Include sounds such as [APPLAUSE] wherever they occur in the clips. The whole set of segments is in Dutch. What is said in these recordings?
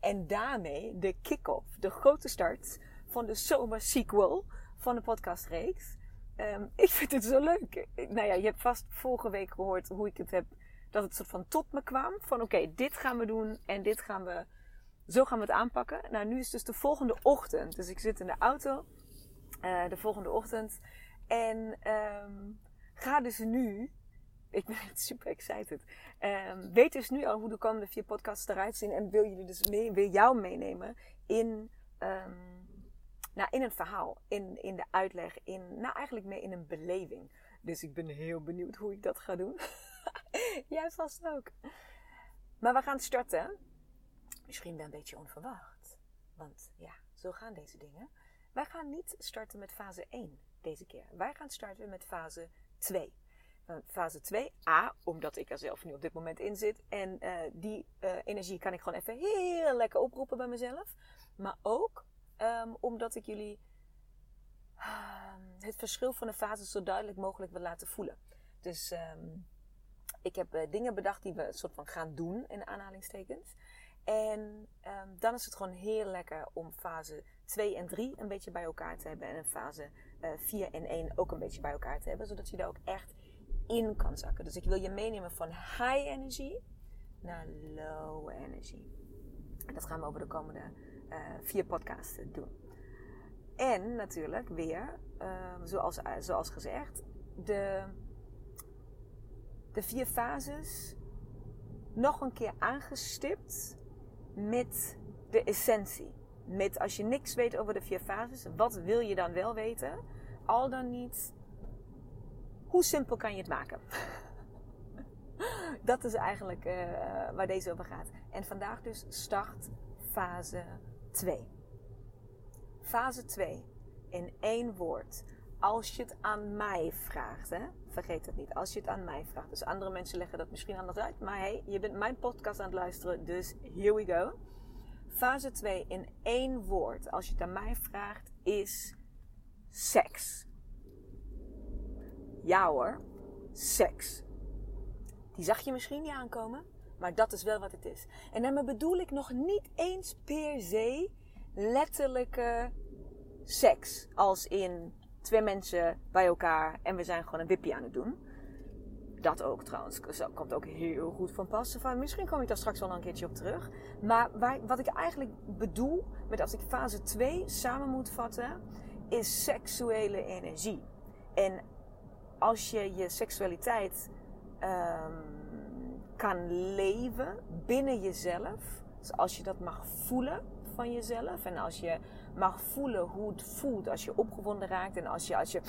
En daarmee de kick-off, de grote start van de zomer sequel van de podcastreeks. Um, [LAUGHS] ik vind het zo leuk. Nou ja, je hebt vast vorige week gehoord hoe ik het heb, dat het soort van tot me kwam. Van oké, dit gaan we doen en dit gaan we, zo gaan we het aanpakken. Nou, nu is dus de volgende ochtend. Dus ik zit in de auto uh, de volgende ochtend. En um, ga dus nu ik ben super excited. Um, weet dus nu al hoe de komende vier podcasts eruit zien. En wil jullie dus mee, wil jou meenemen in, um, nou, in een verhaal. In, in de uitleg. In, nou, eigenlijk mee in een beleving. Dus ik ben heel benieuwd hoe ik dat ga doen. [LAUGHS] Jij vast ook. Maar we gaan starten. Misschien wel een beetje onverwacht. Want ja, zo gaan deze dingen. Wij gaan niet starten met fase 1 deze keer. Wij gaan starten met fase 2. Uh, fase 2, A, omdat ik er zelf nu op dit moment in zit. En uh, die uh, energie kan ik gewoon even heel lekker oproepen bij mezelf. Maar ook um, omdat ik jullie het verschil van de fases zo duidelijk mogelijk wil laten voelen. Dus um, ik heb dingen bedacht die we een soort van gaan doen in aanhalingstekens. En dan is het gewoon heel lekker om fase 2 en 3 een beetje bij elkaar te hebben. En fase 4 en 1 ook een beetje bij elkaar te hebben. Zodat je daar ook echt in kan zakken. Dus ik wil je meenemen van high energy naar low energy. En dat gaan we over de komende uh, vier podcasts doen. En natuurlijk weer, uh, zoals, uh, zoals gezegd, de, de vier fases nog een keer aangestipt met de essentie. Met als je niks weet over de vier fases, wat wil je dan wel weten? Al dan niet hoe simpel kan je het maken? Dat is eigenlijk uh, waar deze over gaat. En vandaag dus start fase 2. Fase 2. In één woord. Als je het aan mij vraagt, hè? vergeet het niet. Als je het aan mij vraagt. Dus andere mensen leggen dat misschien anders uit. Maar hey, je bent mijn podcast aan het luisteren. Dus here we go. Fase 2 in één woord. Als je het aan mij vraagt, is seks. Ja hoor, seks. Die zag je misschien niet aankomen, maar dat is wel wat het is. En daarmee bedoel ik nog niet eens per se letterlijke seks. Als in twee mensen bij elkaar en we zijn gewoon een wippie aan het doen. Dat ook trouwens. Dat komt ook heel goed van pas. Van, misschien kom ik daar straks wel een keertje op terug. Maar waar, wat ik eigenlijk bedoel met als ik fase 2 samen moet vatten, is seksuele energie. En als je je seksualiteit um, kan leven binnen jezelf, dus als je dat mag voelen van jezelf en als je mag voelen hoe het voelt als je opgewonden raakt en als je, als je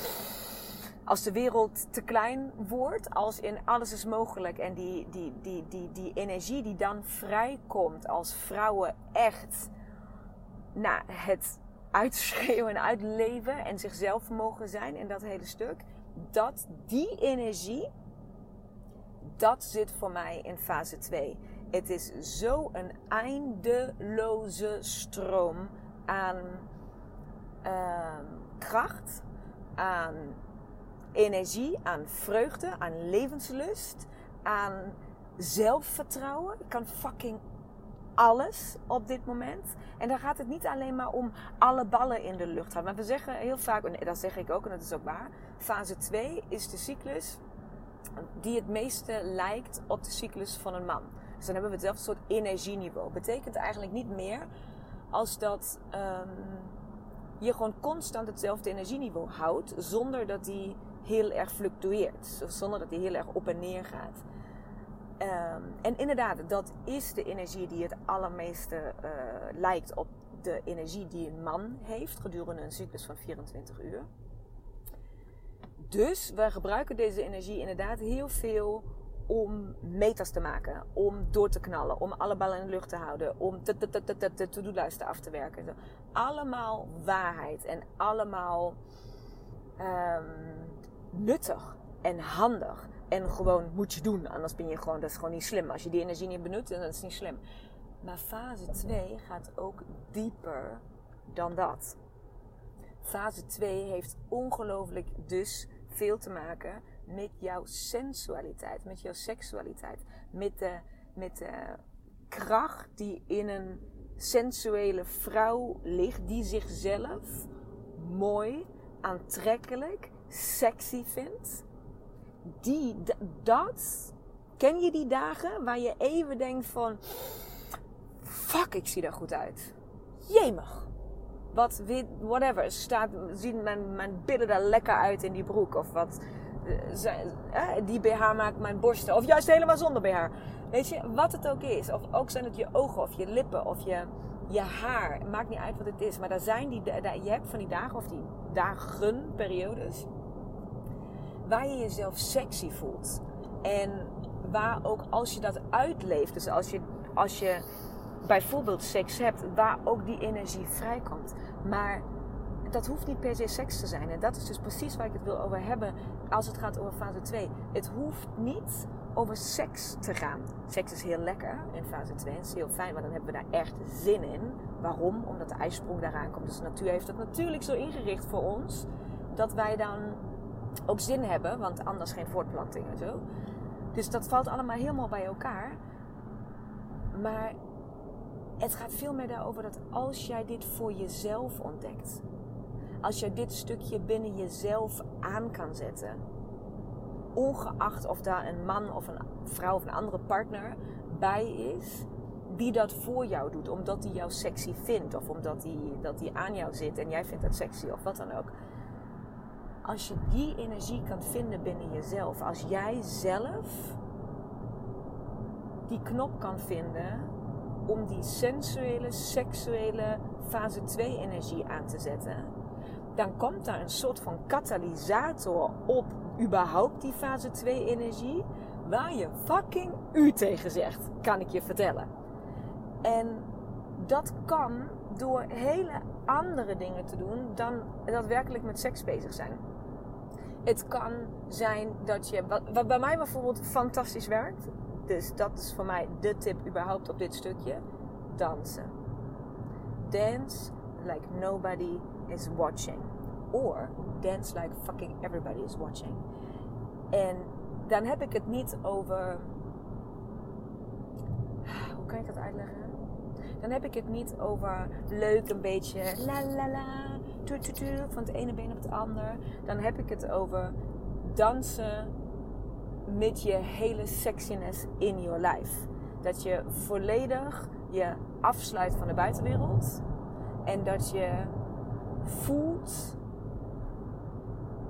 als de wereld te klein wordt, als in alles is mogelijk en die, die, die, die, die energie die dan vrijkomt als vrouwen echt nou, het uitschreeuwen en uitleven en zichzelf mogen zijn in dat hele stuk dat die energie, dat zit voor mij in fase 2. Het is zo een eindeloze stroom aan uh, kracht, aan energie, aan vreugde, aan levenslust, aan zelfvertrouwen. Ik kan fucking alles op dit moment. En dan gaat het niet alleen maar om alle ballen in de lucht houden. Maar we zeggen heel vaak, en dat zeg ik ook en dat is ook waar. Fase 2 is de cyclus die het meeste lijkt op de cyclus van een man. Dus dan hebben we hetzelfde soort energieniveau. Betekent eigenlijk niet meer als dat um, je gewoon constant hetzelfde energieniveau houdt, zonder dat die heel erg fluctueert, zonder dat die heel erg op en neer gaat. Ehm, en inderdaad, dat is de energie die het allermeeste uh, lijkt op de energie die een man heeft gedurende een cyclus van 24 uur. Dus we gebruiken deze energie inderdaad heel veel om metas te maken, om door te knallen, om alle ballen in de lucht te houden, om de to-do-lijsten af te werken. Allemaal waarheid en allemaal um, nuttig en handig. En gewoon moet je doen, anders ben je gewoon, dat is gewoon niet slim. Als je die energie niet benut, dan is het niet slim. Maar fase 2 gaat ook dieper dan dat. Fase 2 heeft ongelooflijk dus veel te maken met jouw sensualiteit, met jouw seksualiteit, met de, met de kracht die in een sensuele vrouw ligt, die zichzelf mooi, aantrekkelijk, sexy vindt. Die, dat, ken je die dagen waar je even denkt van, fuck, ik zie er goed uit. Jemig. Wat, whatever, staat, zien mijn, mijn billen er lekker uit in die broek of wat die BH maakt mijn borsten. Of juist helemaal zonder BH. Weet je, wat het ook is. Of ook zijn het je ogen of je lippen of je, je haar. Maakt niet uit wat het is. Maar daar zijn die, daar, je hebt van die dagen of die dagen, periodes. Waar je jezelf sexy voelt. En waar ook als je dat uitleeft. Dus als je, als je bijvoorbeeld seks hebt. Waar ook die energie vrijkomt. Maar dat hoeft niet per se seks te zijn. En dat is dus precies waar ik het wil over hebben als het gaat over fase 2. Het hoeft niet over seks te gaan. Seks is heel lekker in fase 2. Het is heel fijn, want dan hebben we daar echt zin in. Waarom? Omdat de ijsprong daaraan komt. Dus de natuur heeft het natuurlijk zo ingericht voor ons. Dat wij dan ook zin hebben, want anders geen voortplanting en zo. Dus dat valt allemaal helemaal bij elkaar. Maar het gaat veel meer daarover dat als jij dit voor jezelf ontdekt, als je dit stukje binnen jezelf aan kan zetten, ongeacht of daar een man of een vrouw of een andere partner bij is, die dat voor jou doet, omdat hij jou sexy vindt of omdat hij, dat hij aan jou zit en jij vindt dat sexy of wat dan ook. Als je die energie kan vinden binnen jezelf, als jij zelf die knop kan vinden om die sensuele, seksuele fase 2 energie aan te zetten dan komt daar een soort van katalysator op überhaupt die fase 2 energie, waar je fucking u tegen zegt, kan ik je vertellen. En dat kan door hele andere dingen te doen dan daadwerkelijk met seks bezig zijn. Het kan zijn dat je, wat, bij mij bijvoorbeeld fantastisch werkt, dus dat is voor mij de tip überhaupt op dit stukje, dansen. Dance like nobody is watching. Or dance like fucking everybody is watching. En dan heb ik het niet over. Hoe kan ik dat uitleggen? Dan heb ik het niet over leuk een beetje la la la, tu, van het ene been op het ander. Dan heb ik het over dansen met je hele sexiness in your life. Dat je volledig je afsluit van de buitenwereld. En dat je voelt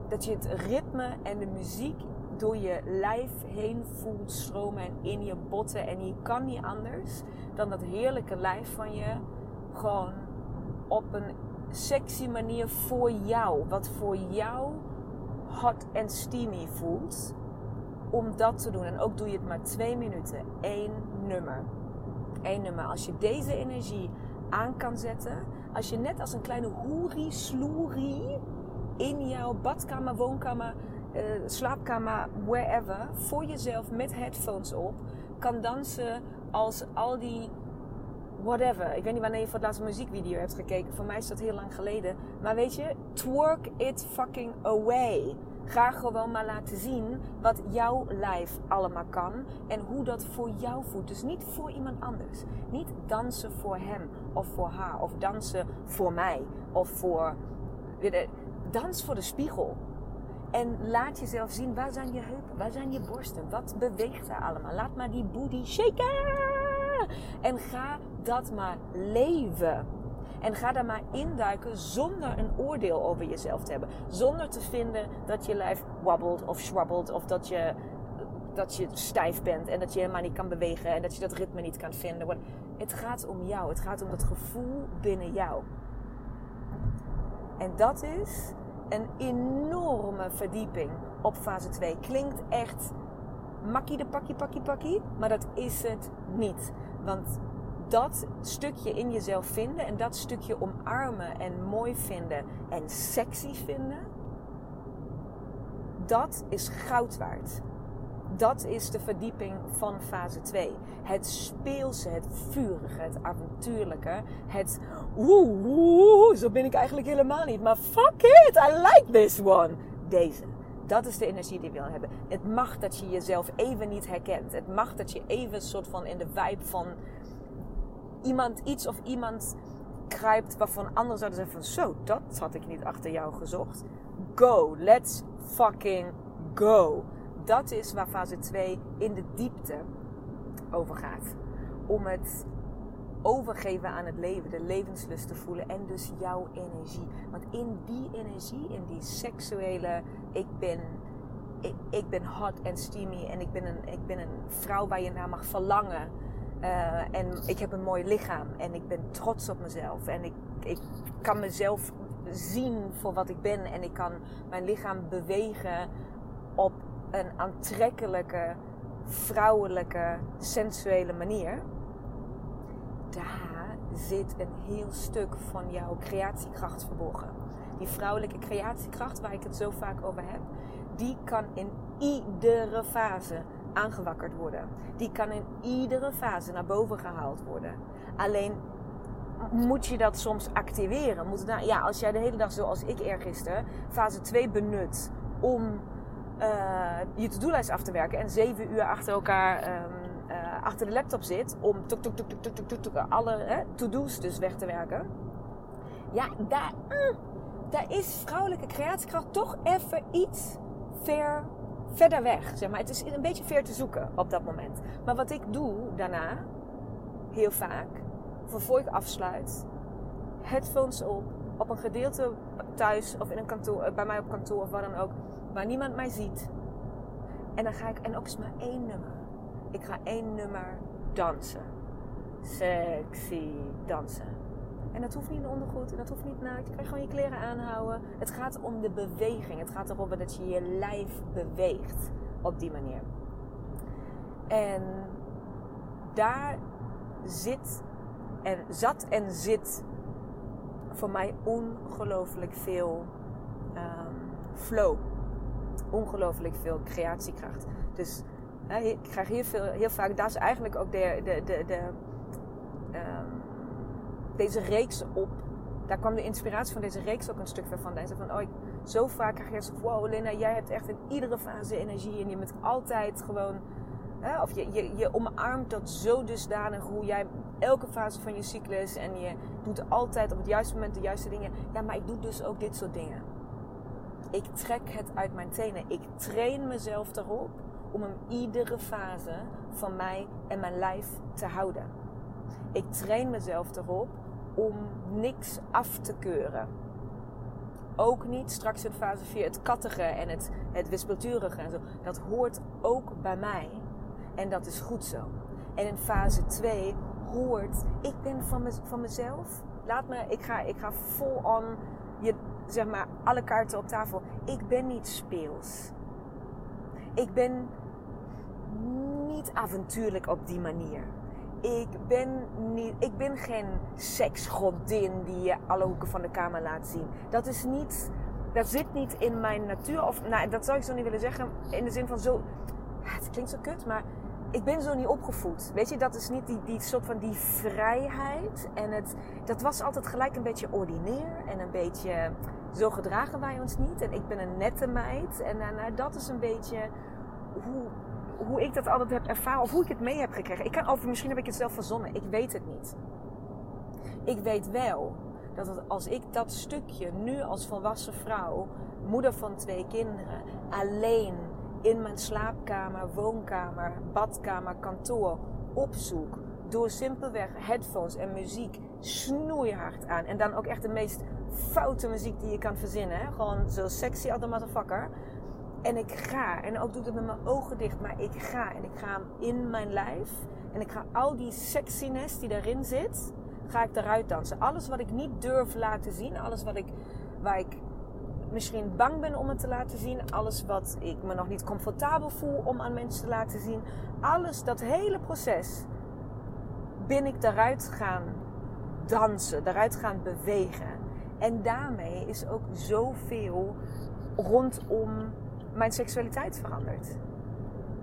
dat je het ritme en de muziek door je lijf heen voelt stromen en in je botten. En je kan niet anders dan dat heerlijke lijf van je gewoon op een sexy manier voor jou, wat voor jou hot en steamy voelt, om dat te doen. En ook doe je het maar twee minuten, één nummer. Eén nummer. Als je deze energie aan kan zetten, als je net als een kleine hoerie, sloerie in jouw badkamer, woonkamer, uh, slaapkamer, wherever, voor jezelf met headphones op, kan dansen als al die whatever. Ik weet niet wanneer je voor het laatst een muziekvideo hebt gekeken. Voor mij is dat heel lang geleden. Maar weet je, twerk it fucking away. Ga gewoon maar laten zien wat jouw lijf allemaal kan en hoe dat voor jou voelt. Dus niet voor iemand anders. Niet dansen voor hem of voor haar of dansen voor mij of voor dans voor de spiegel. En laat jezelf zien, waar zijn je heupen, waar zijn je borsten, wat beweegt er allemaal. Laat maar die booty shaken. En ga dat maar leven. En ga daar maar induiken zonder een oordeel over jezelf te hebben. Zonder te vinden dat je lijf wabbelt of schwabbelt of dat je, dat je stijf bent en dat je helemaal niet kan bewegen en dat je dat ritme niet kan vinden. Het gaat om jou. Het gaat om dat gevoel binnen jou. En dat is een enorme verdieping op fase 2. Klinkt echt makkie de pakkie pakkie pakkie, maar dat is het niet. Want dat stukje in jezelf vinden en dat stukje omarmen en mooi vinden en sexy vinden, dat is goud waard. Dat is de verdieping van fase 2. Het speelse, het vurige, het avontuurlijke. Het oeh, oeh, zo ben ik eigenlijk helemaal niet. Maar fuck it, I like this one. Deze. Dat is de energie die we hebben. Het mag dat je jezelf even niet herkent. Het mag dat je even een soort van in de vibe van iemand, iets of iemand kruipt waarvan anderen zouden zeggen zo, dat had ik niet achter jou gezocht. Go, let's fucking go. Dat is waar fase 2 in de diepte over gaat. Om het overgeven aan het leven, de levenslust te voelen en dus jouw energie. Want in die energie, in die seksuele, ik ben, ik, ik ben hot en steamy en ik ben, een, ik ben een vrouw waar je naar mag verlangen. Uh, en ik heb een mooi lichaam en ik ben trots op mezelf. En ik, ik kan mezelf zien voor wat ik ben en ik kan mijn lichaam bewegen op een aantrekkelijke, vrouwelijke, sensuele manier daar zit een heel stuk van jouw creatiekracht verborgen. Die vrouwelijke creatiekracht waar ik het zo vaak over heb, die kan in iedere fase aangewakkerd worden. Die kan in iedere fase naar boven gehaald worden. Alleen moet je dat soms activeren. Moet nou, ja, als jij de hele dag zoals ik eergisteren fase 2 benut om uh, je to-do-lijst af te werken en zeven uur achter elkaar um, uh, achter de laptop zit om alle to-do's dus weg te werken. Ja, daar, mm, daar is vrouwelijke creatiekracht toch even iets ver, verder weg. Zeg maar. Het is een beetje ver te zoeken op dat moment. Maar wat ik doe daarna, heel vaak, voor ik afsluit, headphones op, op een gedeelte thuis of in een kantoor, eh, bij mij op kantoor of waar dan ook, waar niemand mij ziet. En dan ga ik, en ook eens maar één nummer ik ga één nummer dansen. Sexy dansen. En dat hoeft niet in ondergoed, en dat hoeft niet naakt. Je kan gewoon je kleren aanhouden. Het gaat om de beweging. Het gaat erom dat je je lijf beweegt op die manier. En daar zit en zat en zit voor mij ongelooflijk veel um, flow. Ongelooflijk veel creatiekracht. Dus ik krijg heel, veel, heel vaak, daar is eigenlijk ook de, de, de, de deze reeks op. Daar kwam de inspiratie van deze reeks ook een stuk van. Deze van, oh, ik, zo vaak krijg je zo wow, Lena, jij hebt echt in iedere fase energie en je bent altijd gewoon, hè, of je, je, je omarmt dat zo dusdanig hoe jij elke fase van je cyclus en je doet altijd op het juiste moment de juiste dingen. Ja, maar ik doe dus ook dit soort dingen. Ik trek het uit mijn tenen. Ik train mezelf erop om hem iedere fase van mij en mijn lijf te houden. Ik train mezelf erop om niks af te keuren. Ook niet straks in fase 4 het kattige en het, het wispelturige en zo. Dat hoort ook bij mij. En dat is goed zo. En in fase 2 hoort, ik ben van, van mezelf. Laat me, ik ga, ik ga vol on, je, zeg maar, alle kaarten op tafel. Ik ben niet speels. Ik ben niet avontuurlijk op die manier. Ik ben, niet, ik ben geen seksgodin die je alle hoeken van de kamer laat zien. Dat is niet, dat zit niet in mijn natuur. Of nou, dat zou ik zo niet willen zeggen. In de zin van zo, het klinkt zo kut, maar ik ben zo niet opgevoed. Weet je, dat is niet die, die soort van die vrijheid. En het, dat was altijd gelijk een beetje ordinair. En een beetje, zo gedragen wij ons niet. En ik ben een nette meid. En dat is een beetje hoe, hoe ik dat altijd heb ervaren of hoe ik het mee heb gekregen. Ik kan over, misschien heb ik het zelf verzonnen. Ik weet het niet. Ik weet wel dat als ik dat stukje nu als volwassen vrouw, moeder van twee kinderen, alleen in mijn slaapkamer, woonkamer, badkamer, kantoor opzoek, Door simpelweg headphones en muziek snoeihard aan. En dan ook echt de meest foute muziek die je kan verzinnen. Hè? Gewoon zo sexy als een motherfucker. En ik ga. En ook doe ik het met mijn ogen dicht. Maar ik ga. En ik ga in mijn lijf. En ik ga al die sexiness die daarin zit. Ga ik eruit dansen. Alles wat ik niet durf laten zien. Alles wat ik, waar ik misschien bang ben om het te laten zien. Alles wat ik me nog niet comfortabel voel om aan mensen te laten zien. Alles, dat hele proces. Ben ik daaruit gaan dansen. Daaruit gaan bewegen. En daarmee is ook zoveel rondom mijn seksualiteit veranderd.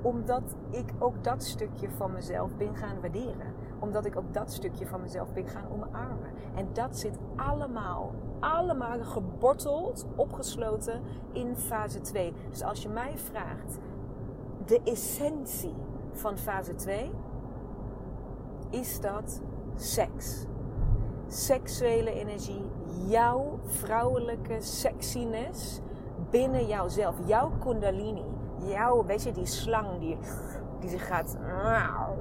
Omdat ik ook dat stukje van mezelf ben gaan waarderen. Omdat ik ook dat stukje van mezelf ben gaan omarmen. En dat zit allemaal, allemaal geborteld, opgesloten in fase 2. Dus als je mij vraagt, de essentie van fase 2 is dat seks. Seksuele energie, jouw vrouwelijke sexiness binnen jouzelf, jouw kundalini, jouw, weet je, die slang die, die zich gaat,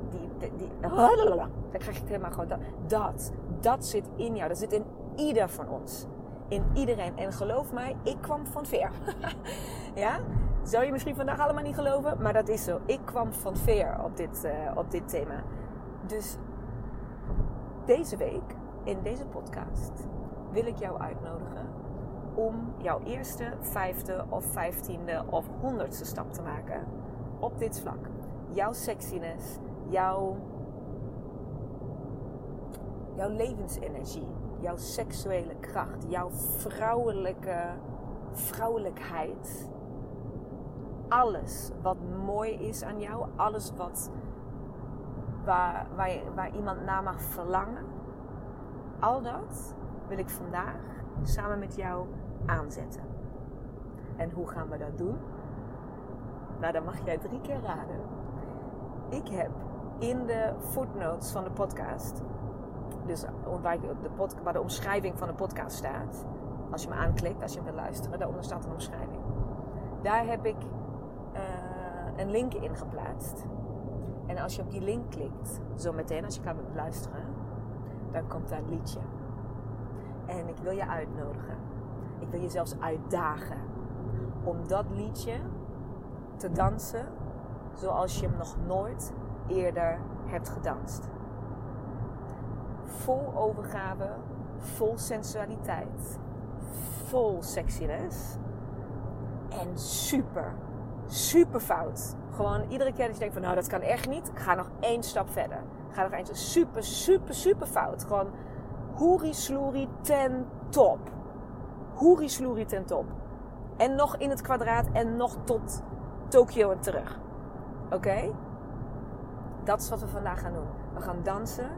die, die, die dan krijg je het helemaal gewoon, dat, dat, zit in jou, dat zit in ieder van ons. In iedereen. En geloof mij, ik kwam van veer. [LAUGHS] ja? Zou je misschien vandaag allemaal niet geloven, maar dat is zo. Ik kwam van veer op dit, uh, op dit thema. Dus deze week, in deze podcast, wil ik jou uitnodigen om jouw eerste, vijfde of vijftiende of honderdste stap te maken op dit vlak. Jouw sexiness, jouw, jouw levensenergie, jouw seksuele kracht, jouw vrouwelijke vrouwelijkheid. Alles wat mooi is aan jou, alles wat, waar, waar, waar iemand naar mag verlangen, al dat wil ik vandaag samen met jou aanzetten. En hoe gaan we dat doen? Nou, dan mag jij drie keer raden. Ik heb in de footnotes van de podcast, dus waar de, de omschrijving van de podcast staat, als je me aanklikt, als je hem wil luisteren, daaronder staat een omschrijving. Daar heb ik uh, een link in geplaatst. En als je op die link klikt, zo meteen als je kan luisteren, dan komt daar een liedje. En ik wil je uitnodigen ik wil je zelfs uitdagen om dat liedje te dansen zoals je hem nog nooit eerder hebt gedanst. Vol overgave, vol sensualiteit, vol sexiness en super, super fout. Gewoon iedere keer dat je denkt van nou dat kan echt niet, ga nog één stap verder. ga nog één super, super, super fout. Gewoon hoeri sloeri ten top hoerisloerie ten top. En nog in het kwadraat en nog tot Tokio en terug. Oké? Dat is wat we vandaag gaan doen. We gaan dansen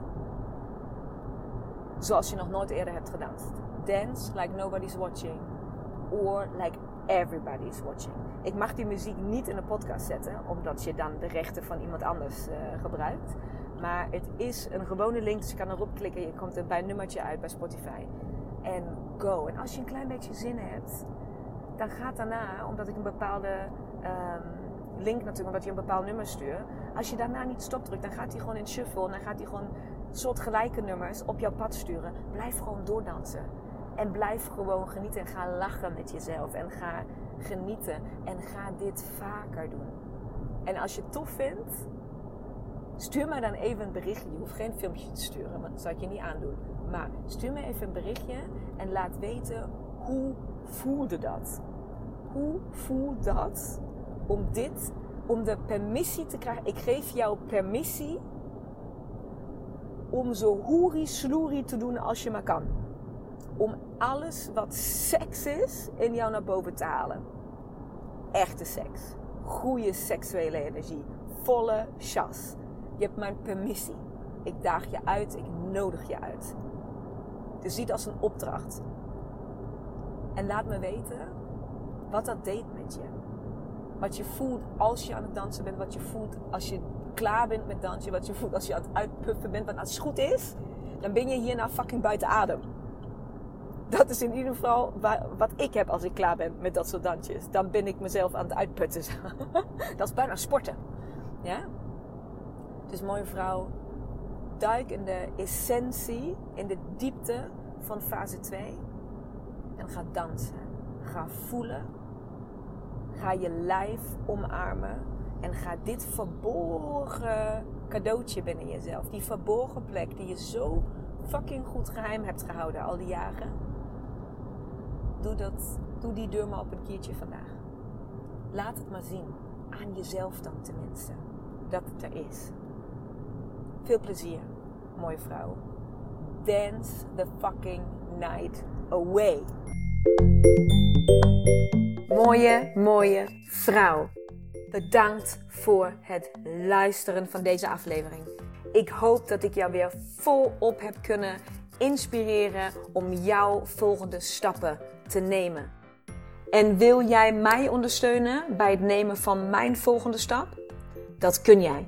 zoals je nog nooit eerder hebt gedanst. Dance like nobody's watching. Or like everybody's watching. Ik mag die muziek niet in de podcast zetten, omdat je dan de rechten van iemand anders uh, gebruikt. Maar het is een gewone link, dus je kan erop klikken. Je komt er bij een nummertje uit bij Spotify en go. En als je een klein beetje zin hebt, dan gaat daarna, omdat ik een bepaalde um, link natuurlijk, omdat je een bepaald nummer stuurt. Als je daarna niet stopdrukt, dan gaat hij gewoon in shuffle. En dan gaat hij gewoon soortgelijke nummers op jouw pad sturen. Blijf gewoon doordansen. En blijf gewoon genieten en ga lachen met jezelf. En ga genieten. En ga dit vaker doen. En als je het tof vindt, stuur mij dan even een berichtje. Je hoeft geen filmpje te sturen, want dat zou ik je niet aandoen. Maar stuur me even een berichtje en laat weten hoe voelde dat? Hoe voelt dat om dit, om de permissie te krijgen? Ik geef jou permissie om zo hoeri sloeri te doen als je maar kan. Om alles wat seks is in jou naar boven te halen. Echte seks. Goede seksuele energie. Volle chas. Je hebt mijn permissie. Ik daag je uit, ik nodig je uit. Dus zie het als een opdracht. En laat me weten wat dat deed met je. Wat je voelt als je aan het dansen bent. Wat je voelt als je klaar bent met dansen. Wat je voelt als je aan het uitpuffen bent. Want als het goed is, dan ben je hierna fucking buiten adem. Dat is in ieder geval wat ik heb als ik klaar ben met dat soort dansjes. Dan ben ik mezelf aan het uitputten. [LAUGHS] dat is bijna sporten. Ja? Dus mooie vrouw, duik in de essentie, in de diepte van fase 2. En ga dansen. Ga voelen. Ga je lijf omarmen. En ga dit verborgen cadeautje binnen jezelf. Die verborgen plek die je zo fucking goed geheim hebt gehouden al die jaren. Doe, dat, doe die deur maar op een keertje vandaag. Laat het maar zien. Aan jezelf dan tenminste. Dat het er is. Veel plezier, mooie vrouw. Dance the fucking night away. Mooie, mooie vrouw. Bedankt voor het luisteren van deze aflevering. Ik hoop dat ik jou weer volop heb kunnen inspireren om jouw volgende stappen te nemen. En wil jij mij ondersteunen bij het nemen van mijn volgende stap? Dat kun jij.